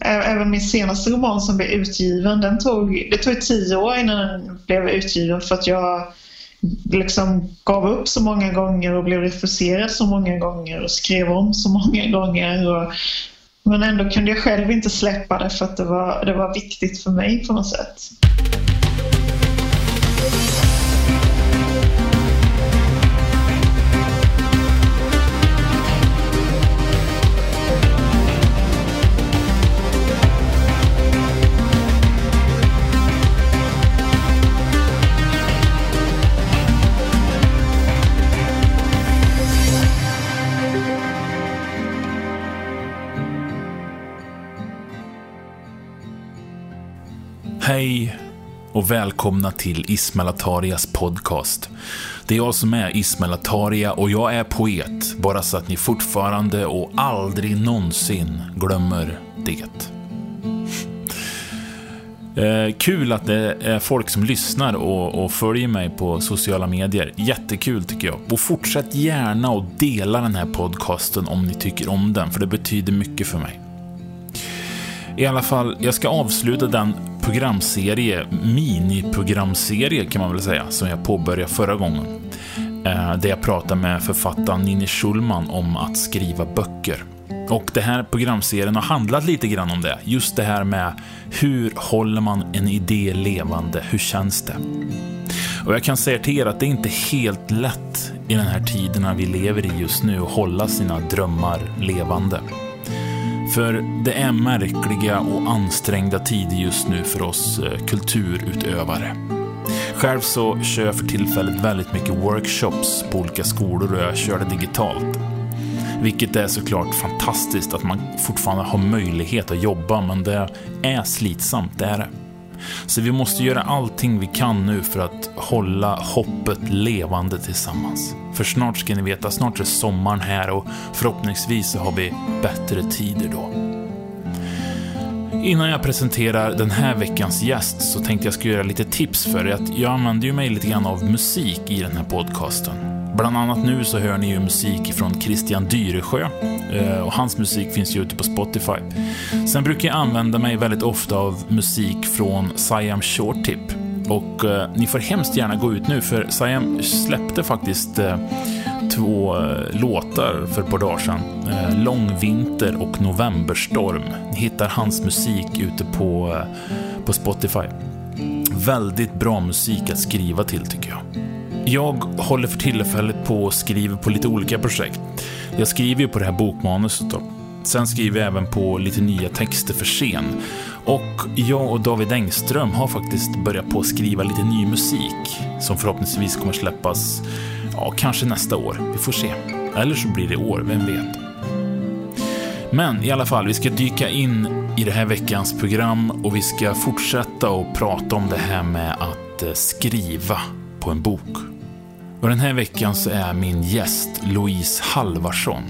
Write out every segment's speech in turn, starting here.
Även min senaste roman som blev utgiven, den tog, det tog tio år innan den blev utgiven för att jag liksom gav upp så många gånger och blev refuserad så många gånger och skrev om så många gånger. Och, men ändå kunde jag själv inte släppa det för att det var, det var viktigt för mig på något sätt. Hej och välkomna till Ismail Atarias podcast. Det är jag som är Ismail Ataria och jag är poet, bara så att ni fortfarande och aldrig någonsin glömmer det. Eh, kul att det är folk som lyssnar och, och, följer mig på sociala medier. Jättekul tycker jag. Och fortsätt gärna att dela den här podcasten om ni tycker om den, för det betyder mycket för mig. I alla fall, jag ska avsluta den programserie, miniprogramserie kan man väl säga, som jag påbörjade förra gången. Eh, där jag pratade med författaren Ninni Schulman om att skriva böcker. Och det här programserien har handlat lite grann om det. Just det här med hur håller man en idé levande? Hur känns det? Och jag kan säga till er att det är inte helt lätt i den här tiderna vi lever i just nu att hålla sina drömmar levande. För det är märkliga och ansträngda tider just nu för oss eh, kulturutövare. Själv så kör jag för tillfället väldigt mycket workshops på olika skolor och jag kör det digitalt. Vilket är såklart fantastiskt att man fortfarande har möjlighet att jobba, men det är slitsamt, det är det. Så vi måste göra allting vi kan nu för att hålla hoppet levande tillsammans. För snart ska ni veta, snart är sommaren här och förhoppningsvis så har vi bättre tider då. Innan jag presenterar den här veckans gäst så tänkte jag ska göra lite tips för er. Jag använder ju mig lite grann av musik i den här podcasten. Bland annat nu så hör ni ju musik från Christian Dyresjö eh, och hans musik finns ju ute på Spotify. Sen brukar jag använda mig väldigt ofta av musik från Siam Shortip och eh, ni får hemskt gärna gå ut nu för Siam släppte faktiskt eh, två eh, låtar för ett par dagar sedan. Eh, Lång vinter och Novemberstorm. Ni hittar hans musik ute på, på Spotify. Väldigt bra musik att skriva till tycker jag. Jag håller för tillfället på och skriver på lite olika projekt. Jag skriver ju på det här bokmanuset då. Sen skriver jag även på lite nya texter för scen. Och jag och David Engström har faktiskt börjat på att skriva lite ny musik som förhoppningsvis kommer släppas, ja, kanske nästa år. Vi får se. Eller så blir det år, vem vet. Men i alla fall, vi ska dyka in i det här veckans program och vi ska fortsätta att prata om det här med att eh, skriva på en bok. Och den här veckan så är min gäst Louise Halvarsson.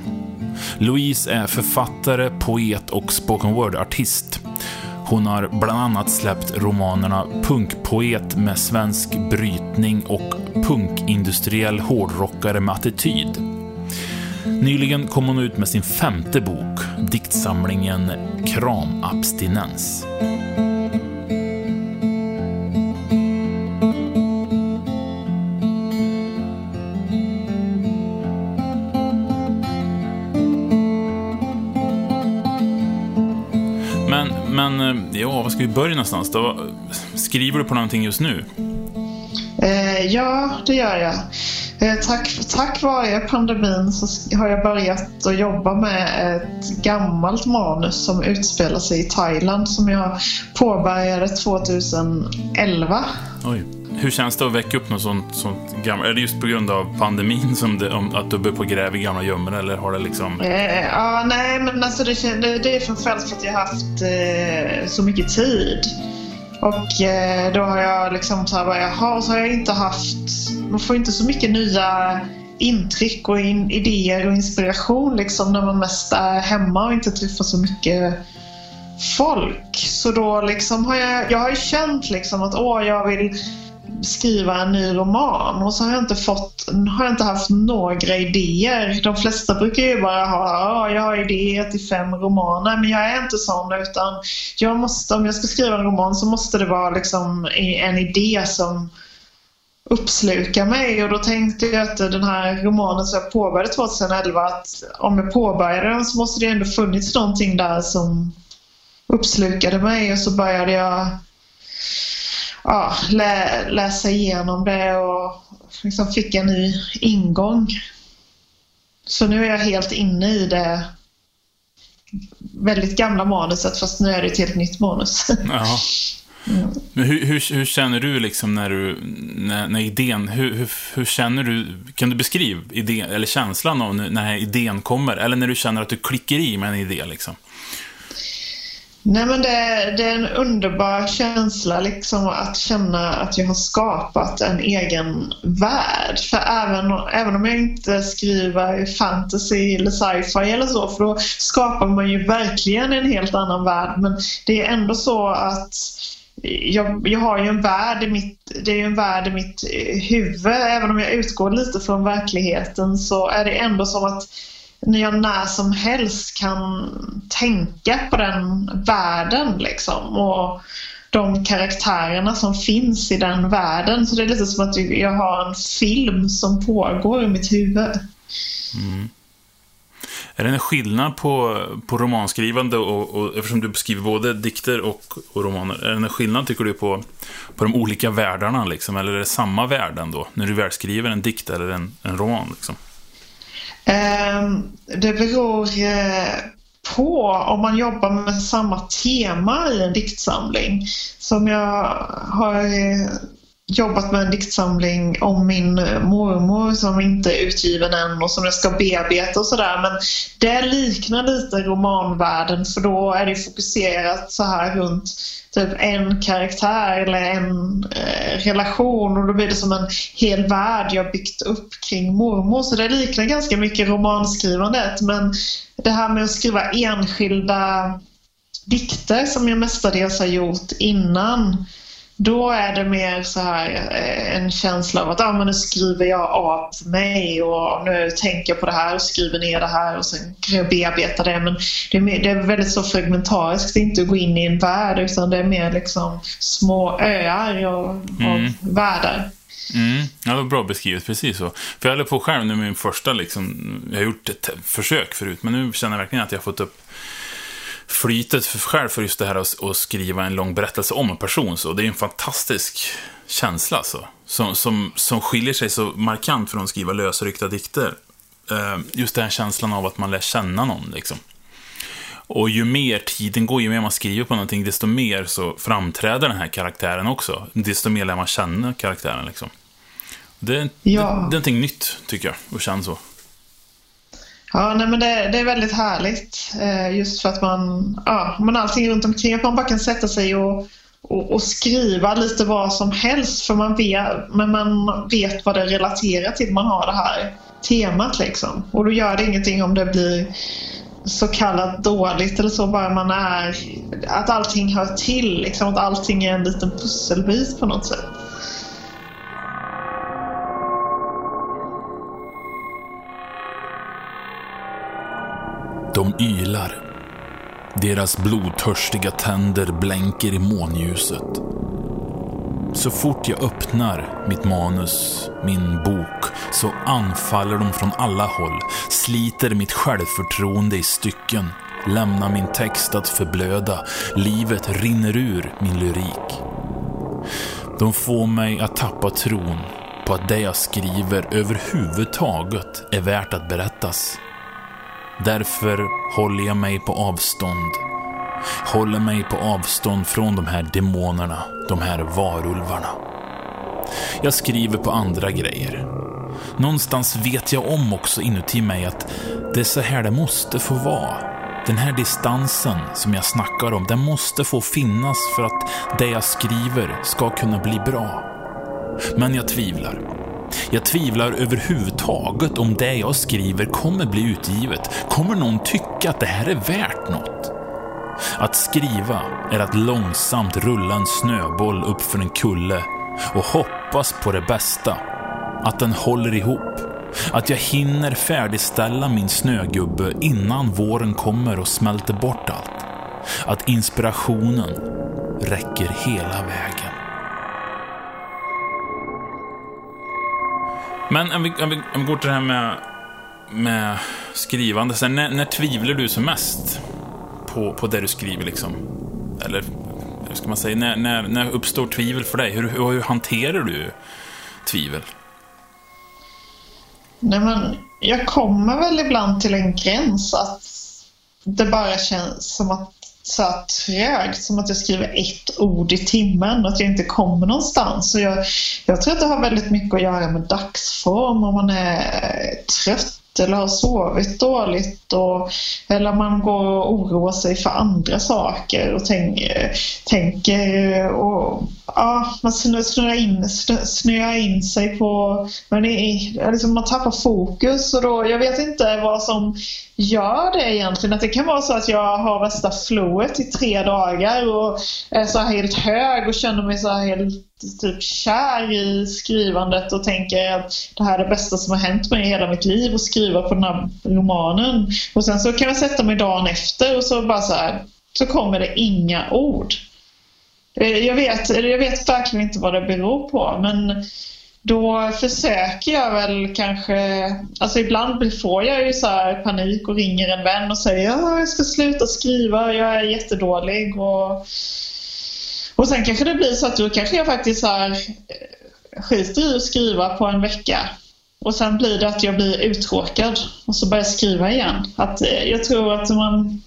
Louise är författare, poet och spoken word-artist. Hon har bland annat släppt romanerna Punkpoet med svensk brytning och Punkindustriell hårdrockare med attityd. Nyligen kom hon ut med sin femte bok, diktsamlingen Kramabstinens. Ska vi börja någonstans då? Skriver du på någonting just nu? Eh, ja, det gör jag. Eh, tack, tack vare pandemin så har jag börjat att jobba med ett gammalt manus som utspelar sig i Thailand som jag påbörjade 2011. Oj. Hur känns det att väcka upp något sånt, sånt gammalt? Är det just på grund av pandemin som det, om, att du börjar på gräva i gamla gömmor eller har det liksom... Eh, ah, nej men alltså det, det, det är framförallt för att jag har haft eh, så mycket tid. Och eh, då har jag liksom så här bara, jaha, så har jag inte haft... Man får inte så mycket nya intryck och in, idéer och inspiration liksom när man mest är hemma och inte träffar så mycket folk. Så då liksom har jag, jag har ju känt liksom att åh, jag vill skriva en ny roman. Och så har jag inte fått, har jag inte haft några idéer. De flesta brukar ju bara ha, jag har idéer till fem romaner, men jag är inte sån utan jag måste, om jag ska skriva en roman så måste det vara liksom en idé som uppslukar mig. Och då tänkte jag att den här romanen som jag påbörjade 2011 att om jag påbörjade den så måste det ändå funnits någonting där som uppslukade mig. Och så började jag ja, lä läsa igenom det och liksom fick en ny ingång. Så nu är jag helt inne i det väldigt gamla manuset fast nu är det ett helt nytt manus. Ja. Mm. Men hur, hur, hur, känner du liksom när du, när, när idén, hur, hur, känner du, kan du beskriva idén, eller känslan av när idén kommer? Eller när du känner att du klickar i med en idé liksom? Nej men det, det, är en underbar känsla liksom att känna att jag har skapat en egen värld. För även, även om jag inte skriver fantasy eller sci-fi eller så, för då skapar man ju verkligen en helt annan värld. Men det är ändå så att jag, jag har ju en värld i mitt, det är en värld i mitt huvud. Även om jag utgår lite från verkligheten så är det ändå som att när jag när som helst kan tänka på den världen liksom. Och de karaktärerna som finns i den världen. Så det är lite som att jag har en film som pågår i mitt huvud. Mm. Är det en skillnad på, på romanskrivande och, och eftersom du beskriver både dikter och, och, romaner, är det en skillnad tycker du på, på de olika världarna liksom? Eller är det samma världen då, när du väl skriver en dikt eller en, en roman liksom? Ehm, det beror på om man jobbar med samma tema i en diktsamling. Som jag har eh, jobbat med en diktsamling om min mormor som inte är utgiven än och som jag ska bearbeta och sådär. Men det liknar lite romanvärlden för då är det fokuserat så här runt typ en karaktär eller en eh, relation och då blir det som en hel värld jag byggt upp kring mormor. Så det liknar ganska mycket romanskrivandet men det här med att skriva enskilda dikter som jag mestadels har gjort innan då är det mer så här eh, en känsla av att ah, men nu skriver jag av mig och nu tänker jag på det här och skriver ner det här och sen kan jag bearbeta det. Men det är, mer, det är väldigt så fragmentariskt, inte att gå in i en värld utan det är mer liksom små öar och, mm. av världar. Mm. Ja, det var bra beskrivet, precis så. För jag håller på själv nu med min första, liksom, jag har gjort ett försök förut, men nu känner jag verkligen att jag har fått upp flytet för själv för just det här att, att skriva en lång berättelse om en person. Så det är en fantastisk känsla alltså, som, som, som skiljer sig så markant från att skriva lösryckta dikter. Uh, just den här känslan av att man lär känna någon. Liksom. Och ju mer tiden går, ju mer man skriver på någonting, desto mer så framträder den här karaktären också. Desto mer lär man känna karaktären. Liksom. Det, ja. det, det är någonting nytt, tycker jag, att känna så. Ja, nej, men det, det, är väldigt härligt. Eh, just för att man, ja, men allting runt omkring, att man bara kan sätta sig och, och, och, skriva lite vad som helst. För man vet, men man vet vad det relaterar till. Man har det här temat liksom. Och då gör det ingenting om det blir så kallat dåligt eller så, bara man är... Att allting hör till, liksom. Att allting är en liten pusselbit på något sätt. Deras blodtörstiga tänder blänker i månljuset. Så fort jag öppnar mitt manus, min bok, så anfaller de från alla håll, sliter mitt självförtroende i stycken, lämnar min text att förblöda, livet rinner ur min lyrik. De får mig att tappa tron på att det jag skriver överhuvudtaget är värt att berättas. Därför håller jag mig på avstånd. Håller mig på avstånd från de här demonerna, de här varulvarna. Jag skriver på andra grejer. Någonstans vet jag om också inuti mig att det är så här det måste få vara. Den här distansen som jag snackar om, den måste få finnas för att det jag skriver ska kunna bli bra. Men jag tvivlar. Jag tvivlar överhuvudtaget om det jag skriver kommer bli utgivet. Kommer någon tycka att det här är värt något? Att skriva är att långsamt rulla en snöboll upp för en kulle och hoppas på det bästa. Att den håller ihop. Att jag hinner färdigställa min snögubbe innan våren kommer och smälter bort allt. Att inspirationen räcker hela vägen. Men om vi, om vi, om vi går till det här med, med skrivande. Sen, när, när tvivlar du som mest på, på det du skriver? Liksom? Eller hur ska man säga? När, när, när uppstår tvivel för dig? Hur, hur, hur hanterar du tvivel? Nej, men jag kommer väl ibland till en gräns att det bara känns som att så här trögt, som att jag skriver ett ord i timmen och att jag inte kommer någonstans. Så jag, jag tror att det har väldigt mycket att göra med dagsform, om man är trött eller har sovit dåligt och, eller man går och oroar sig för andra saker och tänk, tänker och ja, man snöar in, snöar in sig på man, är, liksom, man tappar fokus och då, jag vet inte vad som gör det egentligen. Att det kan vara så att jag har värsta flowet i tre dagar och är så här helt hög och känner mig så här helt typ kär i skrivandet och tänker att det här är det bästa som har hänt mig i hela mitt liv att skriva på den här romanen. Och sen så kan jag sätta mig dagen efter och så bara så här, så kommer det inga ord. Eh, jag vet, jag vet verkligen inte vad det beror på men då försöker jag väl kanske, alltså ibland får jag ju så panik och ringer en vän och säger att jag ska sluta skriva, jag är jättedålig och, och sen kanske det blir så att då kanske jag faktiskt så här, eh, skiter i att skriva på en vecka och sen blir det att jag blir uttråkad och så börjar jag skriva igen. Att eh, jag tror att man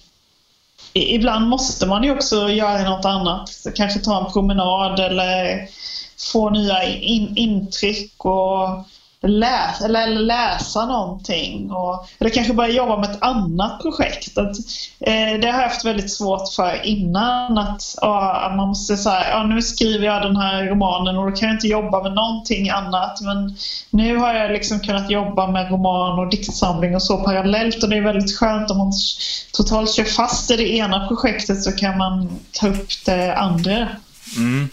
Ibland måste man ju också göra något annat. Kanske ta en promenad eller få nya in, intryck och läsa, eller läsa någonting. Och, eller kanske börja jobba med ett annat projekt. Att, eh, det har jag haft väldigt svårt för innan. Att, ja, man måste säga, ja, nu skriver jag den här romanen och då kan jag inte jobba med någonting annat. Men nu har jag liksom kunnat jobba med roman och diktsamling och så parallellt och det är väldigt skönt om man totalt kör fast i det ena projektet så kan man ta upp det andra. Mm.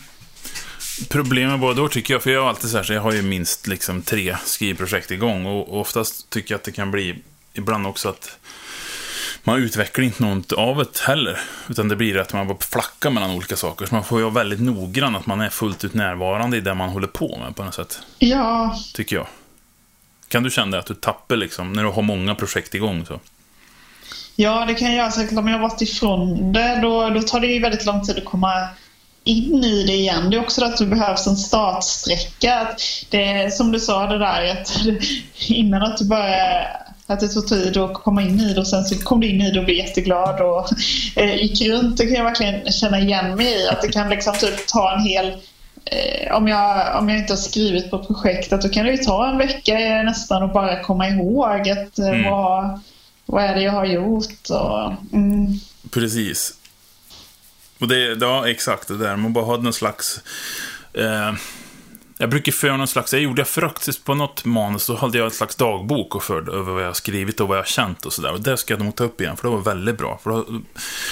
Problemet både då tycker jag, för jag har alltid så här, så jag har ju minst liksom tre skrivprojekt igång och oftast tycker jag att det kan bli ibland också att man utvecklar inte något av det heller. Utan det blir att man bara flackar mellan olika saker. Så man får ju vara väldigt noggrann att man är fullt ut närvarande i det man håller på med på något sätt. Ja. Tycker jag. Kan du känna att du tappar liksom, när du har många projekt igång så? Ja, det kan jag göra. Om jag har varit ifrån det, då, då tar det ju väldigt lång tid att komma in i det igen. Det är också att det behövs en startsträcka. det är, som du sa det där att innan att du började att det tog tid att komma in i det och sen så kom du in i det och blev jätteglad och eh, gick runt. Det kan jag verkligen känna igen mig i. Att det kan liksom typ ta en hel... Eh, om, jag, om jag inte har skrivit på projektet då kan det ju ta en vecka nästan att bara komma ihåg att, eh, mm. vad, vad är det jag har gjort. Och, mm. Precis. Och det, ja, exakt det där. Man bara hade någon slags... Eh, jag brukar föra någon slags... Jag gjorde faktiskt på något manus, så hade jag en slags dagbok och förde över vad jag skrivit och vad jag känt och sådär. Och det ska jag nog ta upp igen, för det var väldigt bra. För då,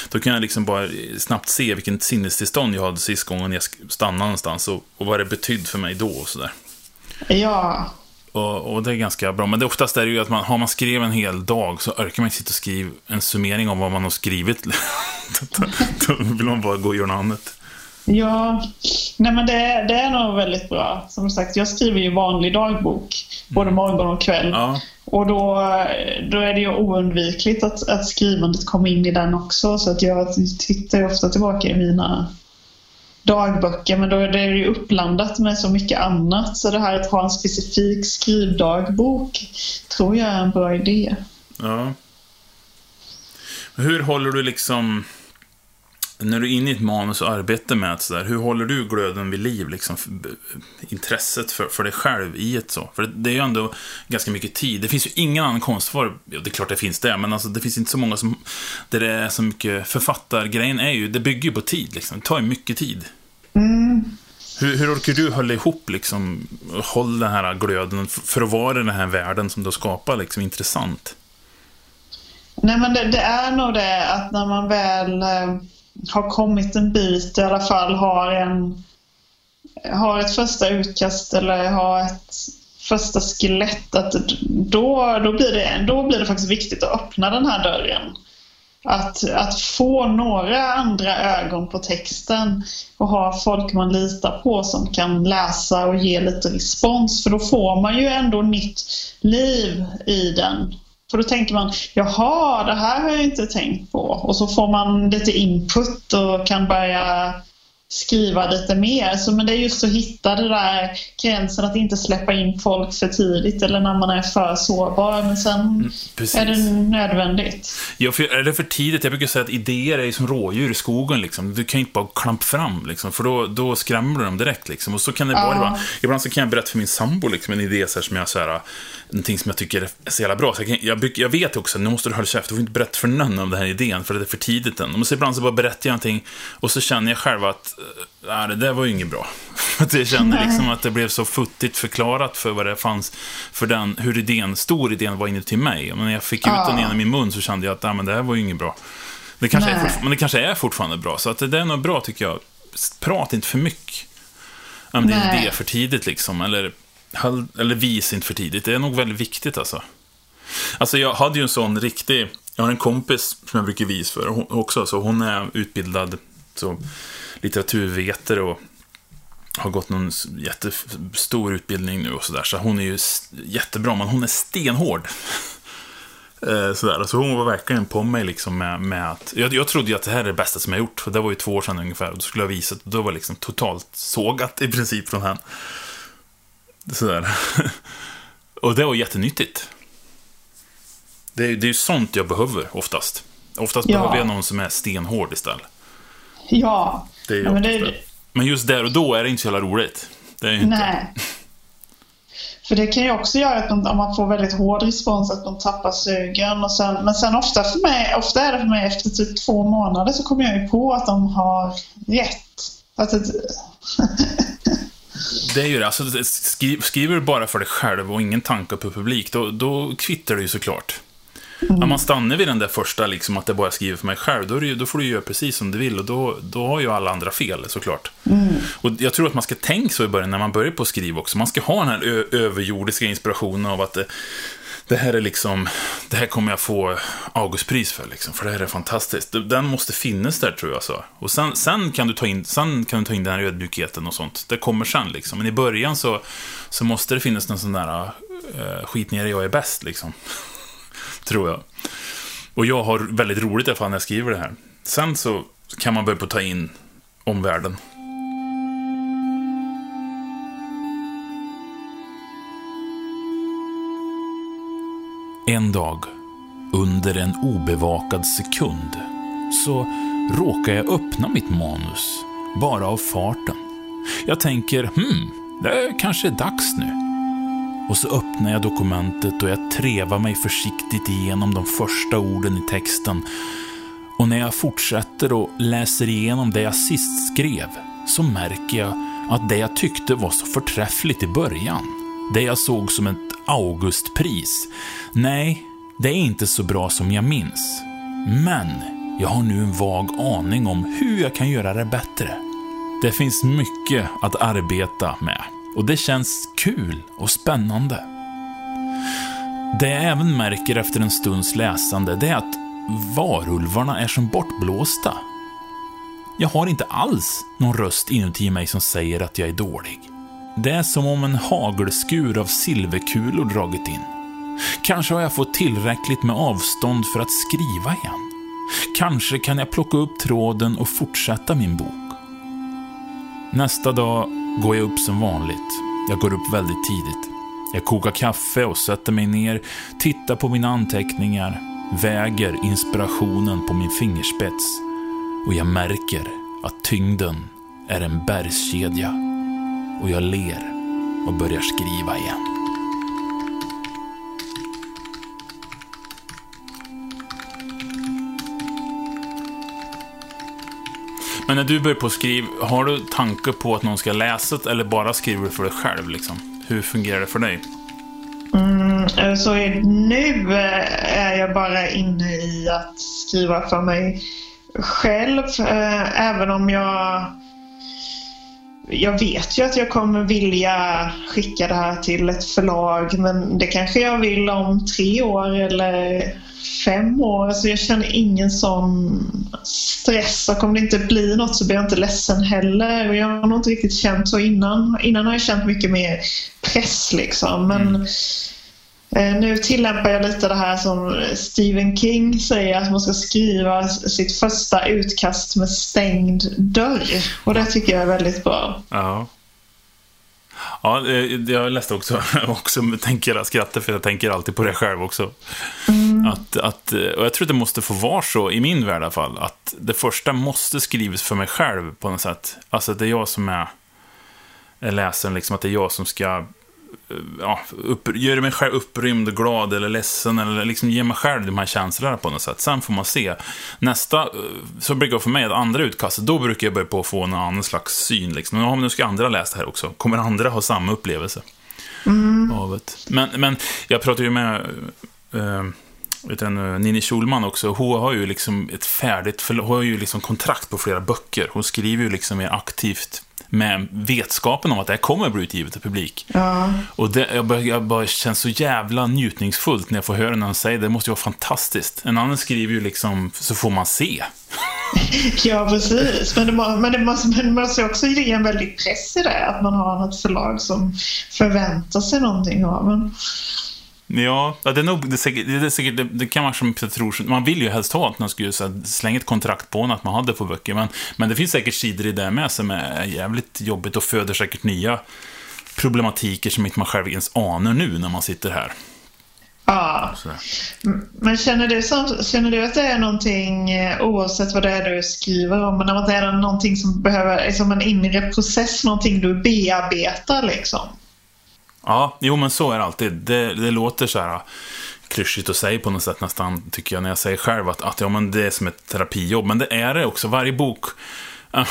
då kan jag liksom bara snabbt se vilken sinnestillstånd jag hade sist gången jag stannade någonstans och, och vad det betydde för mig då och sådär. Ja, och, och, det är ganska bra. Men det oftast är det ju att man, har man skrivit en hel dag så orkar man inte sitta och skriva en summering av vad man har skrivit. då vill man bara gå och göra något annat. Ja, nej men det, det är nog väldigt bra. Som sagt, jag skriver ju vanlig dagbok. Både mm. morgon och kväll. Ja. Och då, då är det ju oundvikligt att, att skrivandet kommer in i den också. Så att jag tittar ofta tillbaka i mina dagböcker men då är det ju uppblandat med så mycket annat. Så det här att ha en specifik skrivdagbok tror jag är en bra idé. Ja. Hur håller du liksom när du är inne i ett manus och arbetar med det sådär, hur håller du glöden vid liv? Liksom, intresset för, för dig själv i ett så? För det är ju ändå ganska mycket tid. Det finns ju ingen annan konstform, ja, det är klart det finns det, men alltså, det finns inte så många som, där det är så mycket, författargrejen är ju, det bygger ju på tid liksom. Det tar ju mycket tid. Mm. Hur, hur orkar du hålla ihop, liksom, hålla den här glöden för att vara i den här världen som du har skapat, liksom, intressant? Nej, men det, det är nog det att när man väl eh har kommit en bit i alla fall, har en har ett första utkast eller har ett första skelett, att då, då, blir det, då blir det faktiskt viktigt att öppna den här dörren. Att, att få några andra ögon på texten och ha folk man litar på som kan läsa och ge lite respons. För då får man ju ändå nytt liv i den. För då tänker man, jaha, det här har jag inte tänkt på. Och så får man lite input och kan börja skriva lite mer. Så, men det är just att hitta det där gränsen att inte släppa in folk för tidigt eller när man är för sårbar. Men sen mm, är det nödvändigt. Ja, för är det för tidigt? Jag brukar säga att idéer är som rådjur i skogen. Liksom. Du kan inte bara klampa fram, liksom, för då, då skrämmer du dem direkt. Liksom. Och så kan det vara ibland. Ibland så kan jag berätta för min sambo liksom, en idé så som jag så här, någonting som jag tycker är så jävla bra. Så jag, kan, jag, jag, vet också nu måste du hålla käft, du får inte berätta för någon om den här idén, för det är för tidigt än. Men så ibland så bara berättar jag någonting och så känner jag själv att nej, det där var ju inget bra. Jag kände liksom att det blev så futtigt förklarat för vad det fanns, för den, hur idén, stor idén var inuti mig. Men när jag fick ut den genom min mun så kände jag att nej, men det här var ju inget bra. Det kanske är, men det kanske är fortfarande bra, så att det är nog bra tycker jag. Prata inte för mycket om din idé för tidigt liksom, eller, eller visa inte för tidigt. Det är nog väldigt viktigt alltså. Alltså jag hade ju en sån riktig, jag har en kompis som jag brukar visa för också, så hon är utbildad så litteraturvetare och har gått någon jättestor utbildning nu och sådär. Så hon är ju jättebra, men hon är stenhård. Eh, sådär. Så hon var verkligen på mig liksom med, med att... Jag, jag trodde ju att det här är det bästa som jag gjort. För det var ju två år sedan ungefär. Och då skulle jag visa och då var liksom totalt sågat i princip från henne. Sådär. och det var jättenyttigt. Det är, det är ju sånt jag behöver oftast. Oftast ja. behöver jag någon som är stenhård istället. Ja. Det är ja, men, det... men just där och då är det inte så jävla roligt. Det är inte. Nej. För det kan ju också göra att man, om man får väldigt hård respons att man tappar sugen. Och sen, men sen ofta, för mig, ofta är det för mig efter typ två månader så kommer jag ju på att de har rätt. Att det... det är ju det. Alltså, skriver du bara för dig själv och ingen tanke på publik, då, då kvittar det ju såklart. Mm. Om man stannar vid den där första, liksom, att det bara skriver för mig själv, då, det, då, får du göra precis som du vill och då, då har ju alla andra fel såklart. Mm. Och jag tror att man ska tänka så i början när man börjar på att skriva också. Man ska ha den här överjordiska inspirationen av att det, det här är liksom, det här kommer jag få Augustpris för, liksom, för det här är fantastiskt. Den måste finnas där, tror jag. Så. Och sen, sen, kan du ta in, sen kan du ta in den här ödmjukheten och sånt. Det kommer sen, liksom. Men i början så, så måste det finnas någon sån där, uh, skit ner jag är bäst, liksom tror jag. Och jag har väldigt roligt i alla fall när jag skriver det här. Sen så kan man börja på att ta in omvärlden. En dag, under en obevakad sekund, så råkar jag öppna mitt manus, bara av farten. Jag tänker, hmm, det kanske är dags nu. Och så öppnar jag dokumentet och jag trevar mig försiktigt igenom de första orden i texten. Och när jag fortsätter och läser igenom det jag sist skrev så märker jag att det jag tyckte var så förträffligt i början, det jag såg som ett Augustpris, nej, det är inte så bra som jag minns. Men jag har nu en vag aning om hur jag kan göra det bättre. Det finns mycket att arbeta med. Och det känns kul och spännande. Det jag även märker efter en stunds läsande, det är att varulvarna är som bortblåsta. Jag har inte alls någon röst inuti mig som säger att jag är dålig. Det är som om en hagelskur av silverkulor dragit in. Kanske har jag fått tillräckligt med avstånd för att skriva igen. Kanske kan jag plocka upp tråden och fortsätta min bok. Nästa dag går jag upp som vanligt. Jag går upp väldigt tidigt. Jag kokar kaffe och sätter mig ner, tittar på mina anteckningar, väger inspirationen på min fingerspets och jag märker att tyngden är en bergskedja och jag ler och börjar skriva igen. Men när du börjar på att skriva, har du tankar på att någon ska läsa det eller bara skriver du för dig själv? Liksom? Hur fungerar det för dig? Mm, eh, så nu eh, är jag bara inne i att skriva för mig själv. Eh, även om jag jag vet ju att jag kommer vilja skicka det här till ett förlag men det kanske jag vill om tre år eller fem år. Alltså jag känner ingen sån stress och om det inte blir något så blir jag inte ledsen heller. Och jag har nog inte riktigt känt så innan. Innan har jag känt mycket mer press liksom. Men mm. Eh, nu tillämpar jag lite det här som Stephen King säger att man ska skriva sitt första utkast med stängd dörr. Och det tycker jag är väldigt bra. Ja. Ja, jag läste också, också tänker jag skrattar för jag tänker alltid på det själv också. Mm. Att, att, och jag tror att det måste få vara så, i min värld i alla fall, att det första måste skrivas för mig själv på något sätt. Alltså att det är jag som är, läsaren, liksom, att det är jag som ska ja, upp, gör mig själv upprymd, glad eller ledsen eller liksom ger mig själv de här känslorna på något sätt. Sen får man se. Nästa, eh, så brukar det för mig, att andra utkastet, då brukar jag börja på att få någon annan slags syn. Liksom. Men nu ska andra läsa det här också. Kommer andra ha samma upplevelse? Mm. Av det. Men, men jag pratade ju med äh, utan Nini Schulman också, hon har ju liksom ett färdigt, hon har ju liksom kontrakt på flera böcker. Hon skriver ju liksom mer aktivt med vetskapen om att det här kommer att bli utgivet till publik. Ja. Och det jag bara, jag bara känns så jävla njutningsfullt när jag får höra någon säga det. Det måste ju vara fantastiskt. En annan skriver ju liksom, så får man se. ja, precis. Men det, men det måste, men det måste också ge en väldig press i det, att man har något förlag som förväntar sig någonting av en. Ja, det, är nog, det, är säkert, det, är säkert, det, det kan vara som jag tror, man vill ju helst ha att man skulle här, slänga ett kontrakt på en, att man hade på böcker, men, men det finns säkert sidor i det med som är jävligt jobbigt och föder säkert nya problematiker som inte man själv ens anar nu när man sitter här. Ja. Men känner du, känner du att det är någonting, eh, oavsett vad det är du skriver om, men att det är någonting som behöver, liksom en inre process, någonting du bearbetar liksom? Ja, jo men så är det alltid. Det, det låter så här klyschigt att säga på något sätt nästan, tycker jag, när jag säger själv att, att ja, men det är som ett terapijobb. Men det är det också. Varje bok,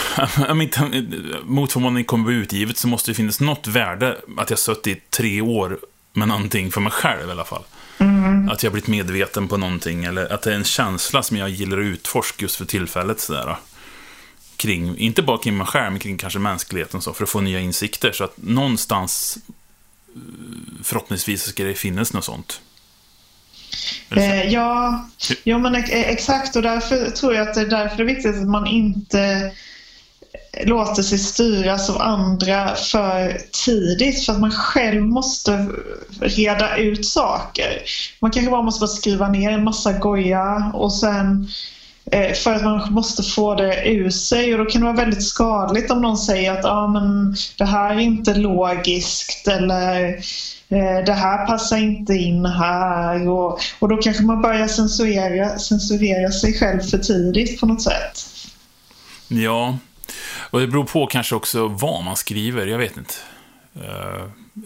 mot förmodan kommer bli utgivet, så måste det finnas något värde att jag suttit i tre år med någonting för mig själv i alla fall. Mm. Att jag blivit medveten på någonting, eller att det är en känsla som jag gillar att utforska just för tillfället. Sådär. Kring, inte bara kring mig själv, men kring kanske mänskligheten, så, för att få nya insikter. Så att någonstans förhoppningsvis ska det finnas något sånt. Eh, ja, jo, men eh, exakt och därför tror jag att det är därför det är viktigt att man inte låter sig styras av andra för tidigt för att man själv måste reda ut saker. Man kanske bara måste skriva ner en massa goja och sen Eh, för att man måste få det ur sig och då kan det vara väldigt skadligt om någon säger att ah, men det här är inte logiskt eller eh, det här passar inte in här och, och då kanske man börjar censurera, censurera sig själv för tidigt på något sätt. Ja, och det beror på kanske också vad man skriver, jag vet inte. Uh,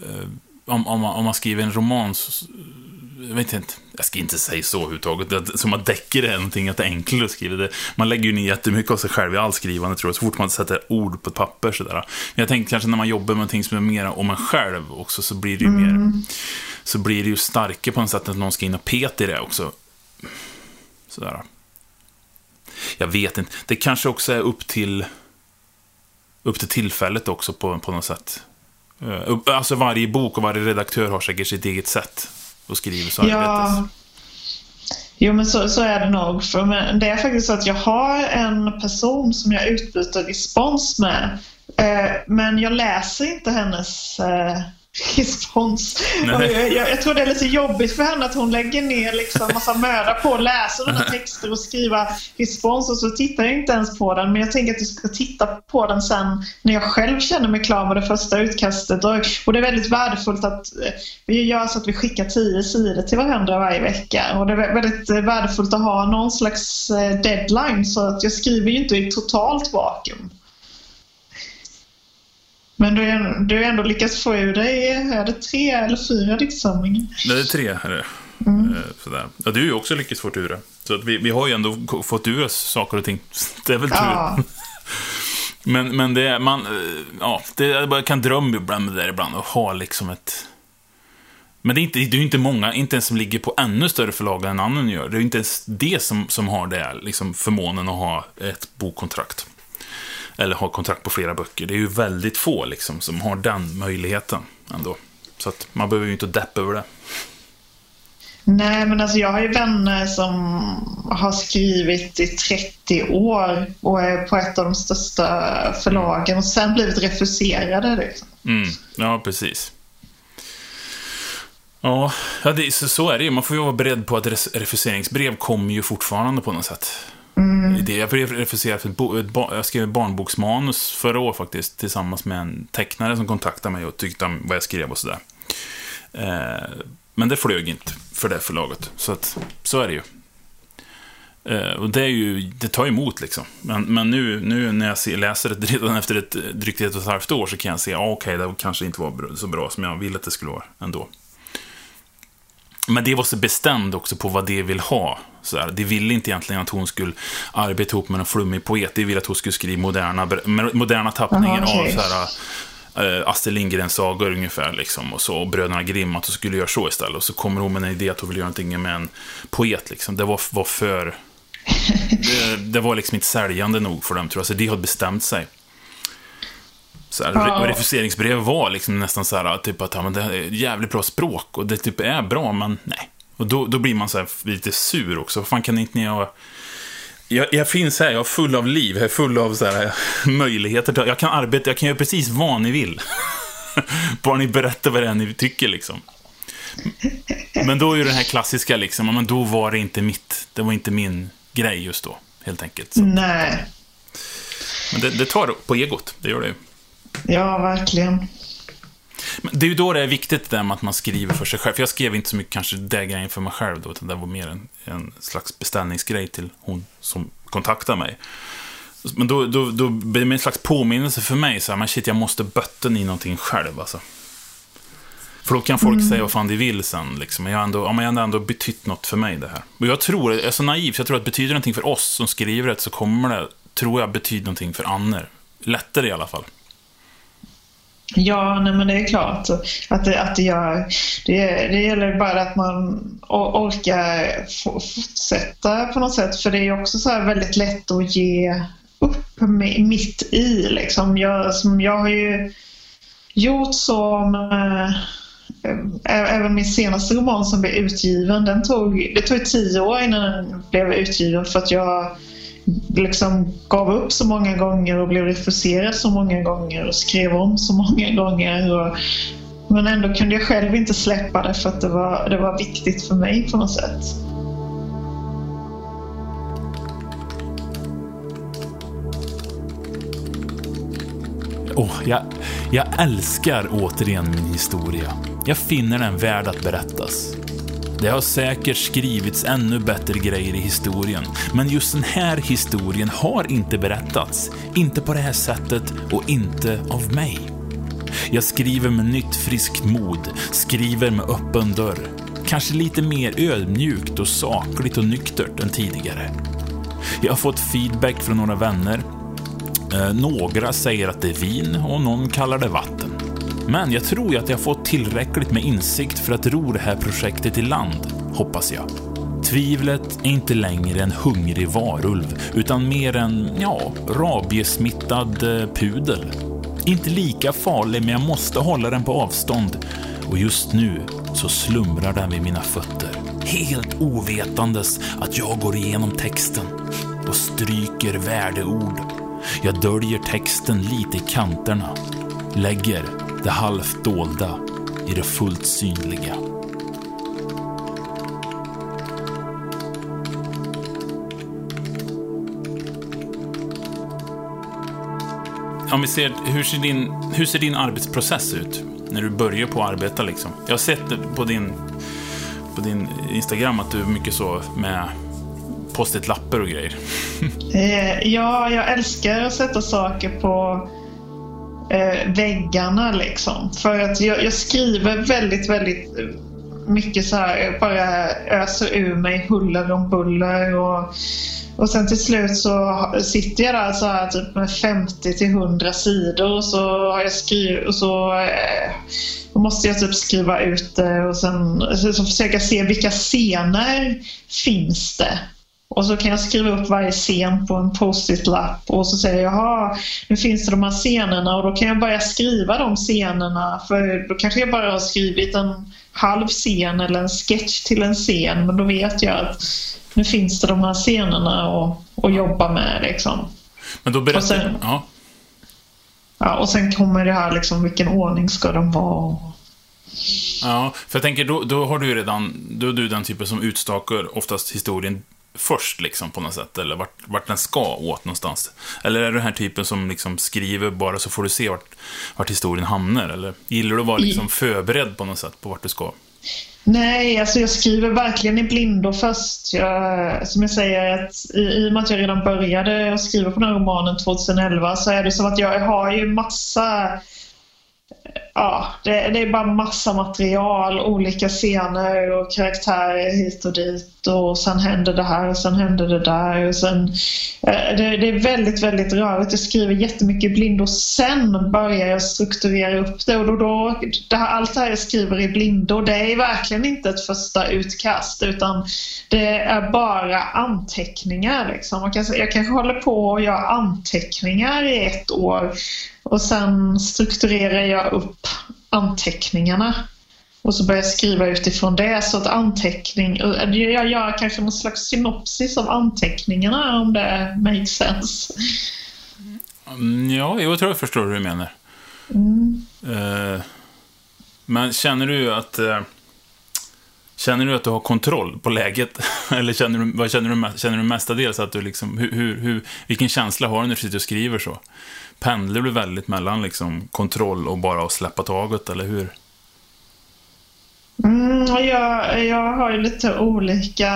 uh, om, om, man, om man skriver en roman så, jag vet inte, jag ska inte säga så överhuvudtaget, som att deckare är någonting att det är enklare att skriva. Det, man lägger ju ner jättemycket av sig själv i allt skrivande tror jag, så fort man sätter ord på ett papper sådär. Men jag tänker kanske när man jobbar med någonting som är mer om en själv också, så blir det ju mm. mer, så blir det ju starkare på något sätt att någon ska in och peta i det också. Sådär. Jag vet inte, det kanske också är upp till, upp till tillfället också på, på något sätt. Eh, alltså varje bok och varje redaktör har säkert sitt eget sätt och skriver så ja. Jo men så, så är det nog. För det är faktiskt så att jag har en person som jag utbyter respons med. Eh, men jag läser inte hennes eh, respons. Jag, jag, jag, tror det är lite jobbigt för henne att hon lägger ner liksom massa möda på att läsa de här texter och skriva respons och så tittar jag inte ens på den. Men jag tänker att jag ska titta på den sen när jag själv känner mig klar med det första utkastet. Och, och det är väldigt värdefullt att eh, vi gör så att vi skickar tio sidor till varandra varje vecka. Och det är väldigt eh, värdefullt att ha någon slags eh, deadline så att jag skriver ju inte i totalt vakuum. Men du har du ändå lyckats få ur dig, är det tre eller fyra diktsamlingar? Det är tre. Är det. Mm. Eh, sådär. Ja, du har ju också lyckats få ur det. Så att vi, vi har ju ändå fått ur oss saker och ting. Det är väl tur. Ja. men, men det är, man, eh, ja, det, jag bara kan drömma ibland med det där ibland och ha liksom ett... Men det är inte, det är inte många, inte ens som ligger på ännu större förlag än annan gör. Det är inte ens det som, som har det, liksom förmånen att ha ett bokkontrakt. Eller har kontrakt på flera böcker. Det är ju väldigt få liksom som har den möjligheten ändå. Så att man behöver ju inte deppa över det. Nej, men alltså jag har ju vänner som har skrivit i 30 år och är på ett av de största förlagen och sen blivit refuserade. Liksom. Mm, ja, precis. Ja, det, så, så är det ju. Man får ju vara beredd på att refuseringsbrev kommer ju fortfarande på något sätt. Mm. Det, jag refuserar för ett, ett jag skrev ett barnboksmanus förra året faktiskt, tillsammans med en tecknare som kontaktade mig och tyckte om vad jag skrev och sådär. Eh, men det flög inte för det förlaget, så att, så är det ju. Eh, och det, är ju, det tar emot liksom. Men, men nu, nu när jag ser, läser det redan efter ett drygt ett och ett halvt år så kan jag se, ah, okej, okay, det kanske inte var så bra som jag ville att det skulle vara ändå. Men det var så bestämd också på vad det vill ha. Så här, det ville inte egentligen att hon skulle arbeta ihop med en flummig poet. Det ville att hon skulle skriva moderna, moderna tappningar Aha, okay. av så här, äh, Astrid Lindgren-sagor ungefär. Liksom, och så och Bröderna Grimm, att hon skulle göra så istället. Och så kommer hon med en idé att hon vill göra någonting med en poet. Liksom. Det var, var för... det, det, var liksom inte säljande nog för dem, tror jag. Så de hade bestämt sig. Så här, ja. Refuseringsbrev var liksom nästan så här, typ att ja, men det är jävligt bra språk och det typ är bra, men nej. Och då, då blir man så här lite sur också. Fan kan inte ni ha... Jag, jag finns här, jag är full av liv, jag är full av så här, möjligheter. Jag kan arbeta, jag kan göra precis vad ni vill. Bara ni berättar vad det är ni tycker liksom. Men då är ju det här klassiska liksom, men då var det inte mitt, det var inte min grej just då, helt enkelt. Så. Nej. Men det, det tar på egot, det gör det ju. Ja, verkligen. Men det är ju då det är viktigt det att man skriver för sig själv. För jag skrev inte så mycket kanske det grejen för mig själv då, utan det var mer en, en slags beställningsgrej till hon som kontaktade mig. Men då, då, då blir det en slags påminnelse för mig, så här, men shit, jag måste bötten i någonting själv alltså. För då kan folk mm. säga vad fan de vill sen. Liksom. Jag har ändå, ja, men jag har ändå betytt något för mig det här. Och jag tror, jag är så naiv, så jag tror att betyder någonting för oss som skriver det, så kommer det, tror jag, betyda någonting för andra. Lättare i alla fall. Ja, nej, men det är klart att det, att det gör. Det, det gäller bara att man orkar fortsätta på något sätt. För det är också så väldigt lätt att ge upp mitt i. Liksom. Jag, som jag har ju gjort så med, eh, Även min senaste roman som blev utgiven, den tog, det tog tio år innan den blev utgiven för att jag liksom gav upp så många gånger och blev refuserad så många gånger och skrev om så många gånger. Och, men ändå kunde jag själv inte släppa det för att det var, det var viktigt för mig på något sätt. Oh, jag, jag älskar återigen min historia. Jag finner den värd att berättas. Det har säkert skrivits ännu bättre grejer i historien, men just den här historien har inte berättats. Inte på det här sättet och inte av mig. Jag skriver med nytt friskt mod, skriver med öppen dörr. Kanske lite mer ödmjukt och sakligt och nyktert än tidigare. Jag har fått feedback från några vänner. Eh, några säger att det är vin och någon kallar det vatten. Men jag tror ju att jag fått tillräckligt med insikt för att ro det här projektet i land, hoppas jag. Tvivlet är inte längre en hungrig varulv, utan mer en, ja, rabiesmittad eh, pudel. Inte lika farlig, men jag måste hålla den på avstånd. Och just nu så slumrar den vid mina fötter. Helt ovetandes att jag går igenom texten och stryker värdeord. Jag döljer texten lite i kanterna. Lägger det halvt dolda i det fullt synliga. Om vi ser, hur ser, din, hur ser din arbetsprocess ut när du börjar på att arbeta? Liksom? Jag har sett på din, på din Instagram att du är mycket så med post lappar och grejer. Eh, ja, jag älskar att sätta saker på eh, väggarna liksom. För att jag, jag, skriver väldigt, väldigt eh, mycket så här, bara öser ur mig huller om buller och, och sen till slut så sitter jag där så här typ med 50 till 100 sidor och så har jag skrivit och så eh, måste jag typ skriva ut det och sen så försöka se vilka scener finns det och så kan jag skriva upp varje scen på en post-it-lapp och så säger jag jaha, nu finns det de här scenerna och då kan jag börja skriva de scenerna för då kanske jag bara har skrivit en halv scen eller en sketch till en scen men då vet jag att nu finns det de här scenerna att, jobba med liksom. Men då berättar... Sen, ja. ja. Och sen kommer det här liksom, vilken ordning ska de vara? Ja, för jag tänker då, då har du ju redan, då är du den typen som utstakar oftast historien först liksom på något sätt, eller vart, vart den ska åt någonstans. Eller är du den här typen som liksom skriver bara så får du se vart, vart historien hamnar, eller gillar du att vara liksom förberedd på något sätt på vart du ska? Nej, alltså jag skriver verkligen i blindo först. Jag, som jag säger, att i, i och med att jag redan började skriva på den här romanen 2011 så är det som att jag har ju massa ja, det, det, är bara massa material, olika scener och karaktärer hit och dit och sen händer det här och sen händer det där och sen eh, det, det, är väldigt, väldigt rörigt. Jag skriver jättemycket blind och sen börjar jag strukturera upp det och då, då det här, allt det här jag skriver i blindo det är verkligen inte ett första utkast utan det är bara anteckningar liksom. Man kan, jag kanske håller på och gör anteckningar i ett år och sen strukturerar jag upp anteckningarna. Och så börjar jag skriva utifrån det. Så att anteckning, jag gör kanske någon slags synopsis av anteckningarna om det makes sense. Mm, ja, jag tror jag förstår hur du menar. Mm. Uh, men känner du att uh, Känner du att du har kontroll på läget? Eller känner du, vad känner du, känner du mestadels att du liksom, hur, hur, vilken känsla har du när du sitter och skriver så? Pendlar du väldigt mellan liksom kontroll och bara att släppa taget, eller hur? Mm, jag, jag har ju lite olika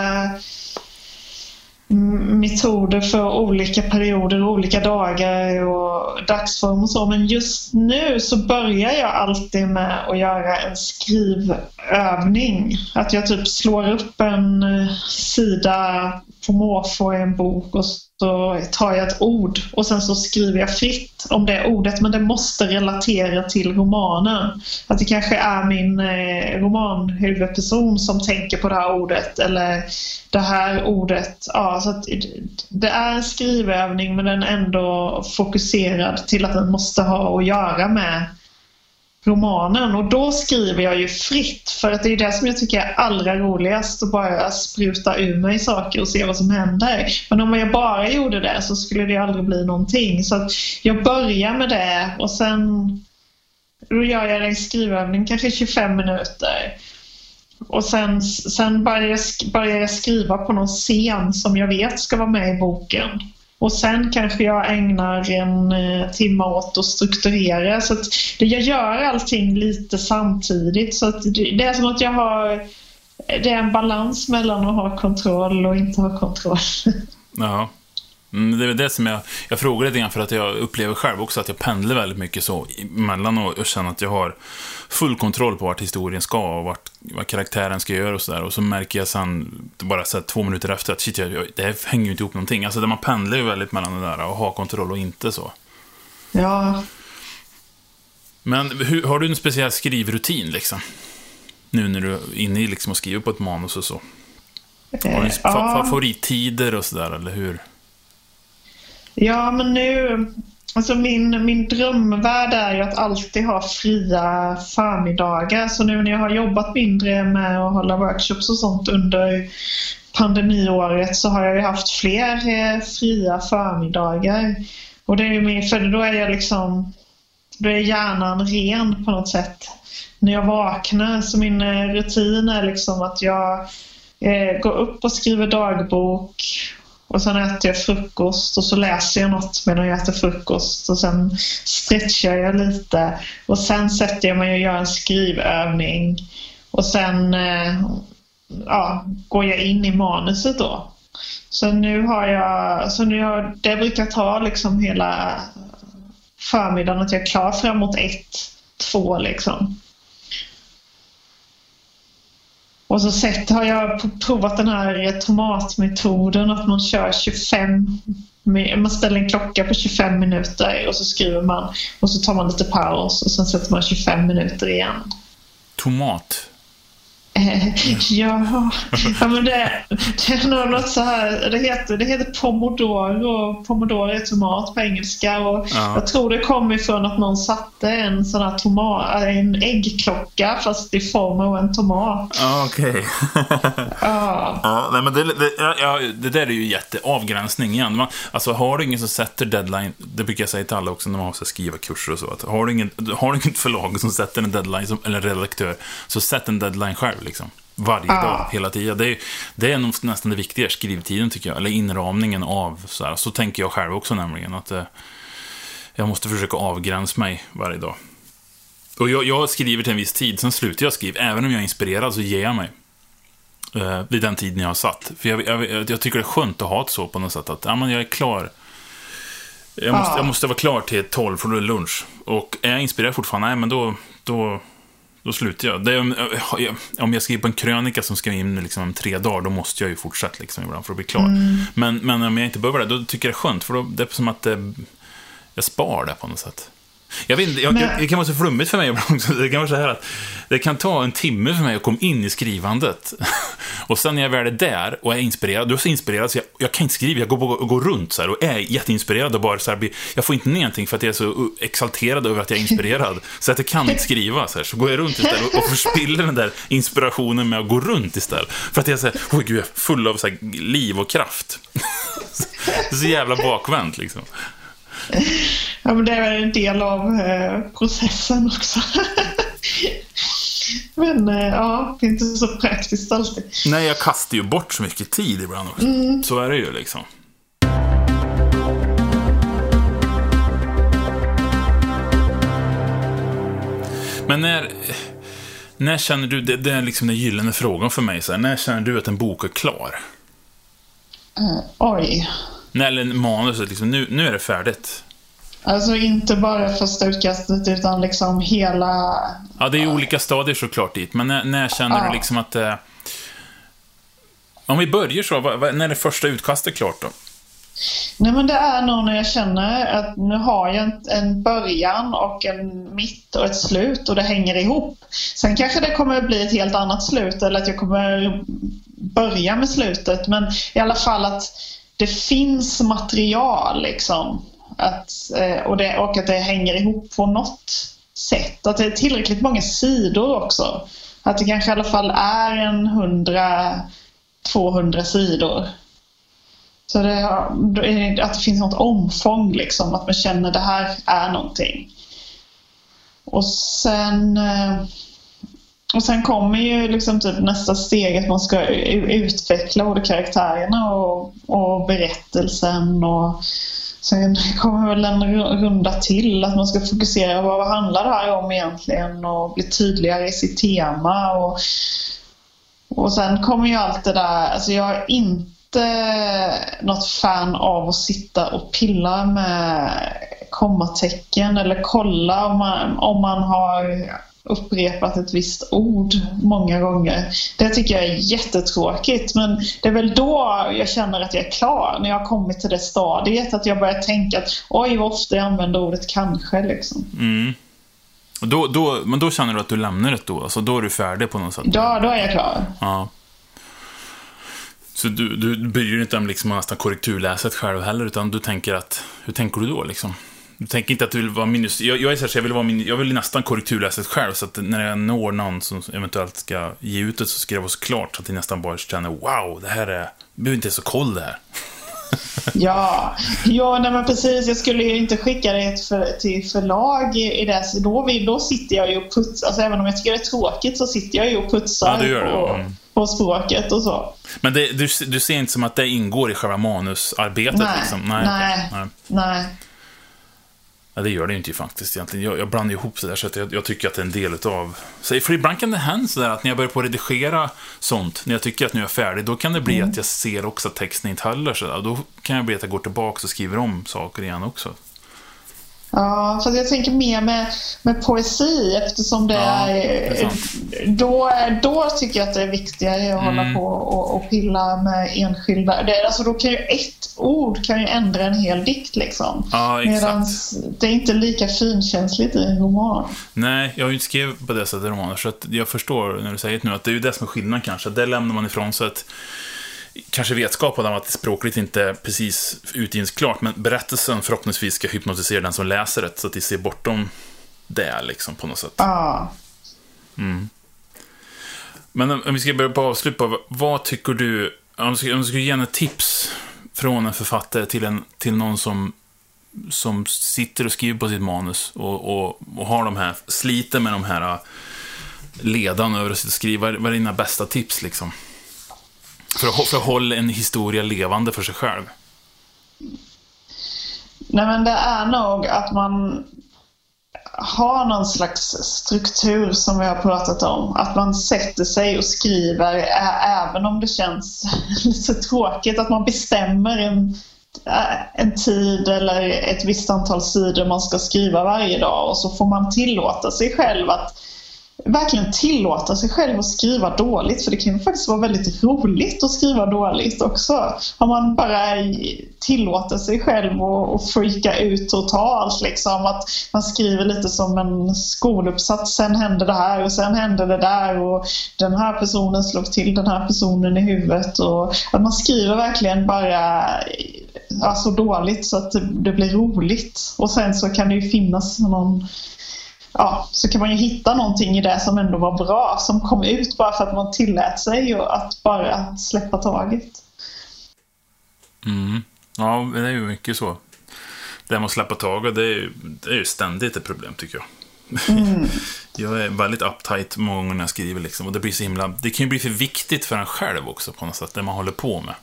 mm, metoder för olika perioder, olika dagar och dagsform och så. Men just nu så börjar jag alltid med att göra en skrivövning. Att jag typ slår upp en eh, sida på måfå i en bok och så tar jag ett ord och sen så skriver jag fritt om det ordet men det måste relatera till romanen. Att det kanske är min eh, romanhuvudperson som tänker på det här ordet eller det här ordet. Ja, så att det är en skrivövning men den är ändå fokuserad till att den måste ha att göra med romanen och då skriver jag ju fritt för att det är det som jag tycker är allra roligast att bara spruta ur mig saker och se vad som händer. Men om jag bara gjorde det så skulle det aldrig bli någonting. Så att jag börjar med det och sen då gör jag en skrivövning, kanske 25 minuter. Och sen, sen börjar, jag, börjar jag skriva på någon scen som jag vet ska vara med i boken. Och sen kanske jag ägnar en eh, timme åt att strukturera. Så att jag gör allting lite samtidigt. Så att det är som att jag har... Det är en balans mellan att ha kontroll och inte ha kontroll. Ja. Mm, det är det som jag, jag frågar lite grann för att jag upplever själv också att jag pendlar väldigt mycket så emellan och, och känner att jag har full kontroll på vart historien ska och vart, vad karaktären ska göra och sådär. Och så märker jag sen, bara så här, två minuter efter, att shit, jag, det här hänger ju inte ihop någonting. Alltså, man pendlar ju väldigt mellan det där och ha kontroll och inte så. Ja. Men hur, har du en speciell skrivrutin liksom? Nu när du är inne i liksom och skriver på ett manus och så. Har du eh, ja. favorittider och sådär, eller hur? Ja, men nu... Alltså min, min drömvärld är ju att alltid ha fria förmiddagar. Så nu när jag har jobbat mindre med att hålla workshops och sånt under pandemiåret så har jag ju haft fler eh, fria förmiddagar. Och det är ju min, för då är jag liksom, då är hjärnan ren på något sätt. När jag vaknar så min eh, rutin är liksom att jag eh, går upp och skriver dagbok och sen äter jag frukost och så läser jag något medan jag äter frukost och sen stretchar jag lite och sen sätter jag mig och gör en skrivövning och sen eh, ja, går jag in i manuset då. Så nu har jag, så nu har, det brukar ta liksom hela förmiddagen att jag är klar framåt ett, två liksom. Och så sett, har jag provat den här tomatmetoden att man kör 25 man ställer en klocka på 25 minuter och så skriver man och så tar man lite paus och sen sätter man 25 minuter igen. Tomat? Ja, ja men det, det är nog något så här. Det heter, det heter pomodoro. Pomodoro är tomat på engelska. Och ja. Jag tror det kom ifrån att någon satte en sån här tomat, en äggklocka fast i form av en tomat. Ja, okej. Okay. ja. ja. Nej, men det, det, ja, det där är ju jätteavgränsning igen. Man, alltså, har du ingen som sätter deadline, det brukar jag säga till alla också när man har skriva kurser och så, att har du, ingen, har du inget förlag som sätter en deadline, som, eller en redaktör, så sätt en deadline själv liksom. Varje ah. dag, hela tiden. Det är, det är nog nästan det viktiga, skrivtiden tycker jag. Eller inramningen av, så, här. så tänker jag själv också nämligen. Att eh, jag måste försöka avgränsa mig varje dag. Och jag, jag, skriver till en viss tid, sen slutar jag skriva. Även om jag är inspirerad så ger jag mig. Eh, vid den tiden jag har satt. För jag, jag, jag, tycker det är skönt att ha det så på något sätt. Att ja, men jag är klar. Jag måste, ah. jag måste vara klar till 12 för då är lunch. Och är jag inspirerad fortfarande, nej men då, då då slutar jag. Det är om, om jag skriver på en krönika som ska in liksom om tre dagar, då måste jag ju fortsätta liksom ibland för att bli klar. Mm. Men, men om jag inte behöver det, då tycker jag det är skönt, för då, det är som att det, jag spar det på något sätt. Jag vet inte, jag, Men... det kan vara så flummigt för mig också. Det kan vara så här att det kan ta en timme för mig att komma in i skrivandet. Och sen när jag väl är där och är inspirerad, då är jag så inspirerad så jag, jag kan inte skriva, jag går, går runt så här och är jätteinspirerad och bara så här, jag får inte ner någonting för att jag är så exalterad över att jag är inspirerad. Så att jag kan inte skriva så här, så går jag runt istället och förspiller den där inspirationen med att gå runt istället. För att jag är så här, gud, jag är full av så här, liv och kraft. Det är så jävla bakvänt liksom. Ja, men det är väl en del av eh, processen också. men eh, ja, det är inte så praktiskt alltid. Nej, jag kastar ju bort så mycket tid ibland också. Mm. Så är det ju liksom. Men när, när känner du, det, det är liksom den gyllene frågan för mig, så här, när känner du att en bok är klar? Uh, oj. Nej, eller manuset, liksom, nu, nu är det färdigt. Alltså inte bara första utkastet utan liksom hela... Ja, det är ju olika stadier såklart dit, men när, när känner ja. du liksom att... Eh... Om vi börjar så, när är det första utkastet klart då? Nej men det är nog när jag känner att nu har jag en, en början och en mitt och ett slut och det hänger ihop. Sen kanske det kommer att bli ett helt annat slut eller att jag kommer börja med slutet men i alla fall att det finns material liksom. Att, eh, och, det, och att det hänger ihop på något sätt. Att det är tillräckligt många sidor också. Att det kanske i alla fall är en 100-200 sidor. Så det, att det finns något omfång liksom, att man känner att det här är någonting. Och sen eh, och sen kommer ju liksom typ nästa steg att man ska utveckla både karaktärerna och, och berättelsen. Och sen kommer väl en runda till att man ska fokusera på vad handlar det här om egentligen och bli tydligare i sitt tema. Och, och sen kommer ju allt det där, alltså jag är inte något fan av att sitta och pilla med kommatecken eller kolla om man, om man har upprepat ett visst ord många gånger. Det tycker jag är jättetråkigt men det är väl då jag känner att jag är klar. När jag har kommit till det stadiet att jag börjar tänka att oj vad ofta jag använder ordet kanske liksom. Mm. Då, då, men då känner du att du lämnar det då? Alltså då är du färdig på något sätt? Ja, då är jag klar. Ja. Så du, du bryr dig inte om liksom nästan korrekturläsa själv heller, utan du tänker att, hur tänker du då liksom? Du tänker inte att du vill vara minus... Jag, jag är så här, jag vill, vara min, jag vill nästan korrekturläsa det själv, så att när jag når någon som eventuellt ska ge ut det så ska det vara så klart, så att jag nästan bara känner wow, det här är... Jag behöver inte ha koll det här. ja, ja nej men precis. Jag skulle ju inte skicka det för, till förlag i det. Så då, då sitter jag ju och putsar. Alltså, även om jag tycker det är tråkigt så sitter jag ju och putsar ja, på, mm. på språket och så. Men det, du, du ser inte som att det ingår i själva manusarbetet? Nej, liksom? nej, nej. nej. nej. Ja, det gör det inte faktiskt egentligen. Jag, jag blandar ihop det där så att jag, jag, tycker att det är en del av... Så, för ibland kan det hända sådär att när jag börjar på att redigera sånt, när jag tycker att nu är jag färdig, då kan det bli mm. att jag ser också att texten inte håller. Då kan jag bli att jag går tillbaka och skriver om saker igen också. Ja, för jag tänker mer med, med poesi eftersom det ja, är... Det är då, då tycker jag att det är viktigare att mm. hålla på och, och pilla med enskilda... Det, alltså då kan ju ett ord kan ju ändra en hel dikt liksom. Ja. Medan det är inte lika finkänsligt i en roman. Nej, jag har ju inte skrivit på det sättet i romaner, så jag förstår när du säger det nu att det är ju det som är skillnaden kanske. Det lämnar man ifrån sig att kanske vetskap om att det språkligt inte precis utgivningsklart, men berättelsen förhoppningsvis ska hypnotisera den som läser det, så att de ser bortom det liksom på något sätt. Ja. Mm. Men om vi ska börja på avslut vad tycker du, om du skulle, skulle ge ett tips från en författare till, en, till någon som, som sitter och skriver på sitt manus och, och, och har de här, sliter med de här ledan över att skriva, vad är dina bästa tips liksom? För att, för att hålla en historia levande för sig själv? Nej men det är nog att man har någon slags struktur som vi har pratat om. Att man sätter sig och skriver även om det känns lite tråkigt. Att man bestämmer en, en tid eller ett visst antal sidor man ska skriva varje dag och så får man tillåta sig själv att verkligen tillåta sig själv att skriva dåligt för det kan ju faktiskt vara väldigt roligt att skriva dåligt också. Om man bara tillåter sig själv att freaka ut totalt liksom att man skriver lite som en skoluppsats. Sen hände det här och sen hände det där och den här personen slog till den här personen i huvudet och att man skriver verkligen bara alltså dåligt så att det blir roligt och sen så kan det ju finnas någon ja, så kan man ju hitta någonting i det som ändå var bra som kom ut bara för att man tillät sig och att bara släppa taget. Mm. Ja, det är ju mycket så. Det med att släppa taget, det är ju, det är ju ständigt ett problem tycker jag. Mm. jag är väldigt uptight många gånger när jag skriver liksom, och det blir så himla, det kan ju bli för viktigt för en själv också på något sätt, det man håller på med.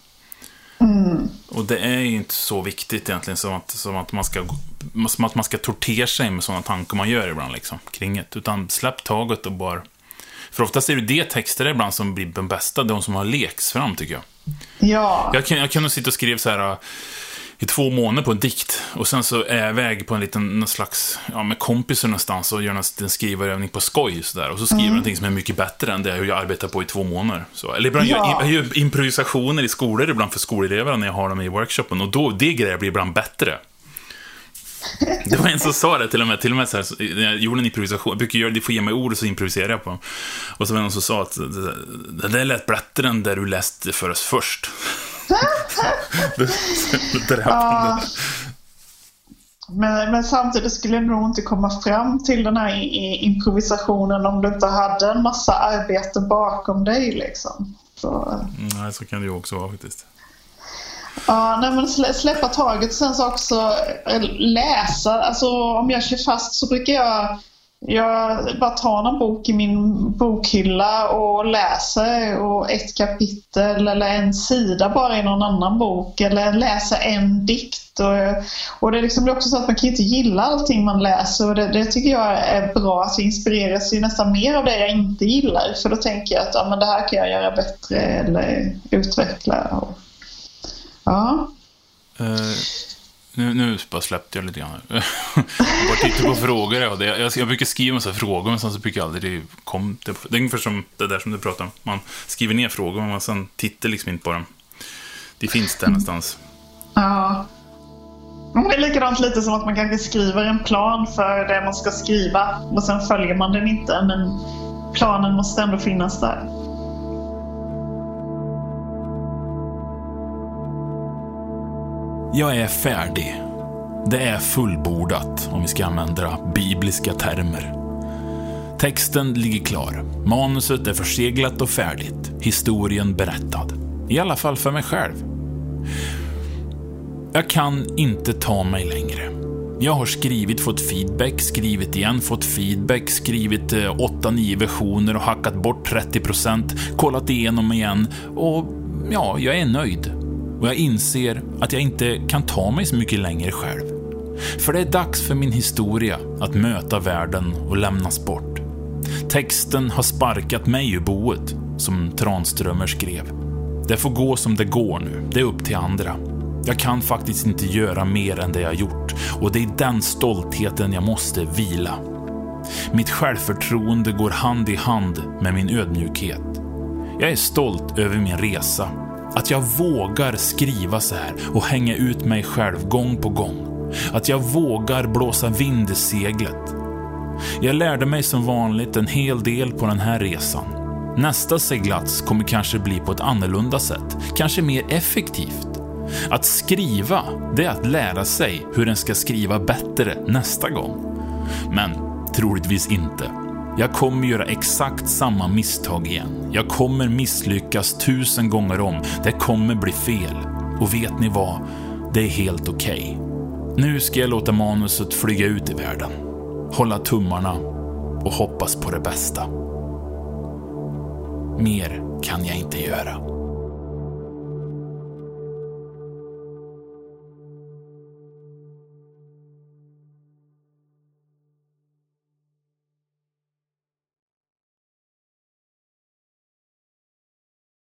Mm. Och det är ju inte så viktigt egentligen som att, som att, man, ska, som att man ska tortera sig med sådana tankar man gör ibland liksom, kring det. Utan släpp taget och bara... För oftast är det det texter ibland som blir de bästa, de som har leks fram tycker jag. Ja. Jag, kan, jag kunde sitta och skriva så här i två månader på en dikt. Och sen så är jag iväg på en liten någon slags, ja, med kompisar någonstans och gör en skrivarövning på skoj. Så där. Och så skriver jag mm. någonting som är mycket bättre än det jag arbetar på i två månader. Så, eller ibland ja. jag, jag gör improvisationer i skolor ibland för skolelever när jag har dem i workshopen. Och då, det grejer blir ibland bättre. Det var en som sa det till och med, till och med så här, när jag gjorde en improvisation, jag brukar göra det, får ge mig ord och så improviserar jag på dem. Och så var det någon som sa att det där lät bättre än det du läste för oss först. Ja. Men, men, samtidigt skulle du nog inte komma fram till den här improvisationen om du inte hade en massa arbete bakom dig. Liksom. Så. Mm, nej, så kan det ju också vara faktiskt. Ja, nej, men släppa taget sen så också eh, läsa. Alltså om jag kör fast så brukar jag jag bara tar någon bok i min bokhylla och läser och ett kapitel eller en sida bara i någon annan bok eller läser en dikt. Och, och det, liksom, är också så att man kan inte gilla allting man läser och det, det tycker jag är bra. Att inspireras ju nästan mer av det jag inte gillar för då tänker jag att ja, men det här kan jag göra bättre eller utveckla. Och, ja. Uh nu, nu bara släppte jag lite grann. jag bara tittar på frågor. Jag, jag, jag brukar skriva massa frågor, men sen så brukar jag aldrig kom, det, det är ungefär som det där som du pratar om. Man skriver ner frågor, men man sen tittar liksom inte på dem. Det finns där någonstans. Ja. Det är likadant lite som att man kanske skriver en plan för det man ska skriva och sen följer man den inte, men planen måste ändå finnas där. Jag är färdig. Det är fullbordat, om vi ska använda bibliska termer. Texten ligger klar. Manuset är förseglat och färdigt. Historien berättad. I alla fall för mig själv. Jag kan inte ta mig längre. Jag har skrivit, fått feedback, skrivit igen, fått feedback, skrivit eh, 8-9 versioner och hackat bort 30%, kollat igenom igen och ja, jag är nöjd och jag inser att jag inte kan ta mig så mycket längre själv. För det är dags för min historia att möta världen och lämnas bort. Texten har sparkat mig ur boet, som Tranströmer skrev. Det får gå som det går nu, det är upp till andra. Jag kan faktiskt inte göra mer än det jag gjort och det är den stoltheten jag måste vila. Mitt självförtroende går hand i hand med min ödmjukhet. Jag är stolt över min resa. Att jag vågar skriva så här och hänga ut mig själv gång på gång. Att jag vågar blåsa vind i seglet. Jag lärde mig som vanligt en hel del på den här resan. Nästa seglats kommer kanske bli på ett annorlunda sätt, kanske mer effektivt. Att skriva, det är att lära sig hur en ska skriva bättre nästa gång. Men troligtvis inte. Jag kommer göra exakt samma misstag igen. Jag kommer misslyckas tusen gånger om. Det kommer bli fel. Och vet ni vad? Det är helt okej. Okay. Nu ska jag låta manuset flyga ut i världen. Hålla tummarna och hoppas på det bästa. Mer kan jag inte göra.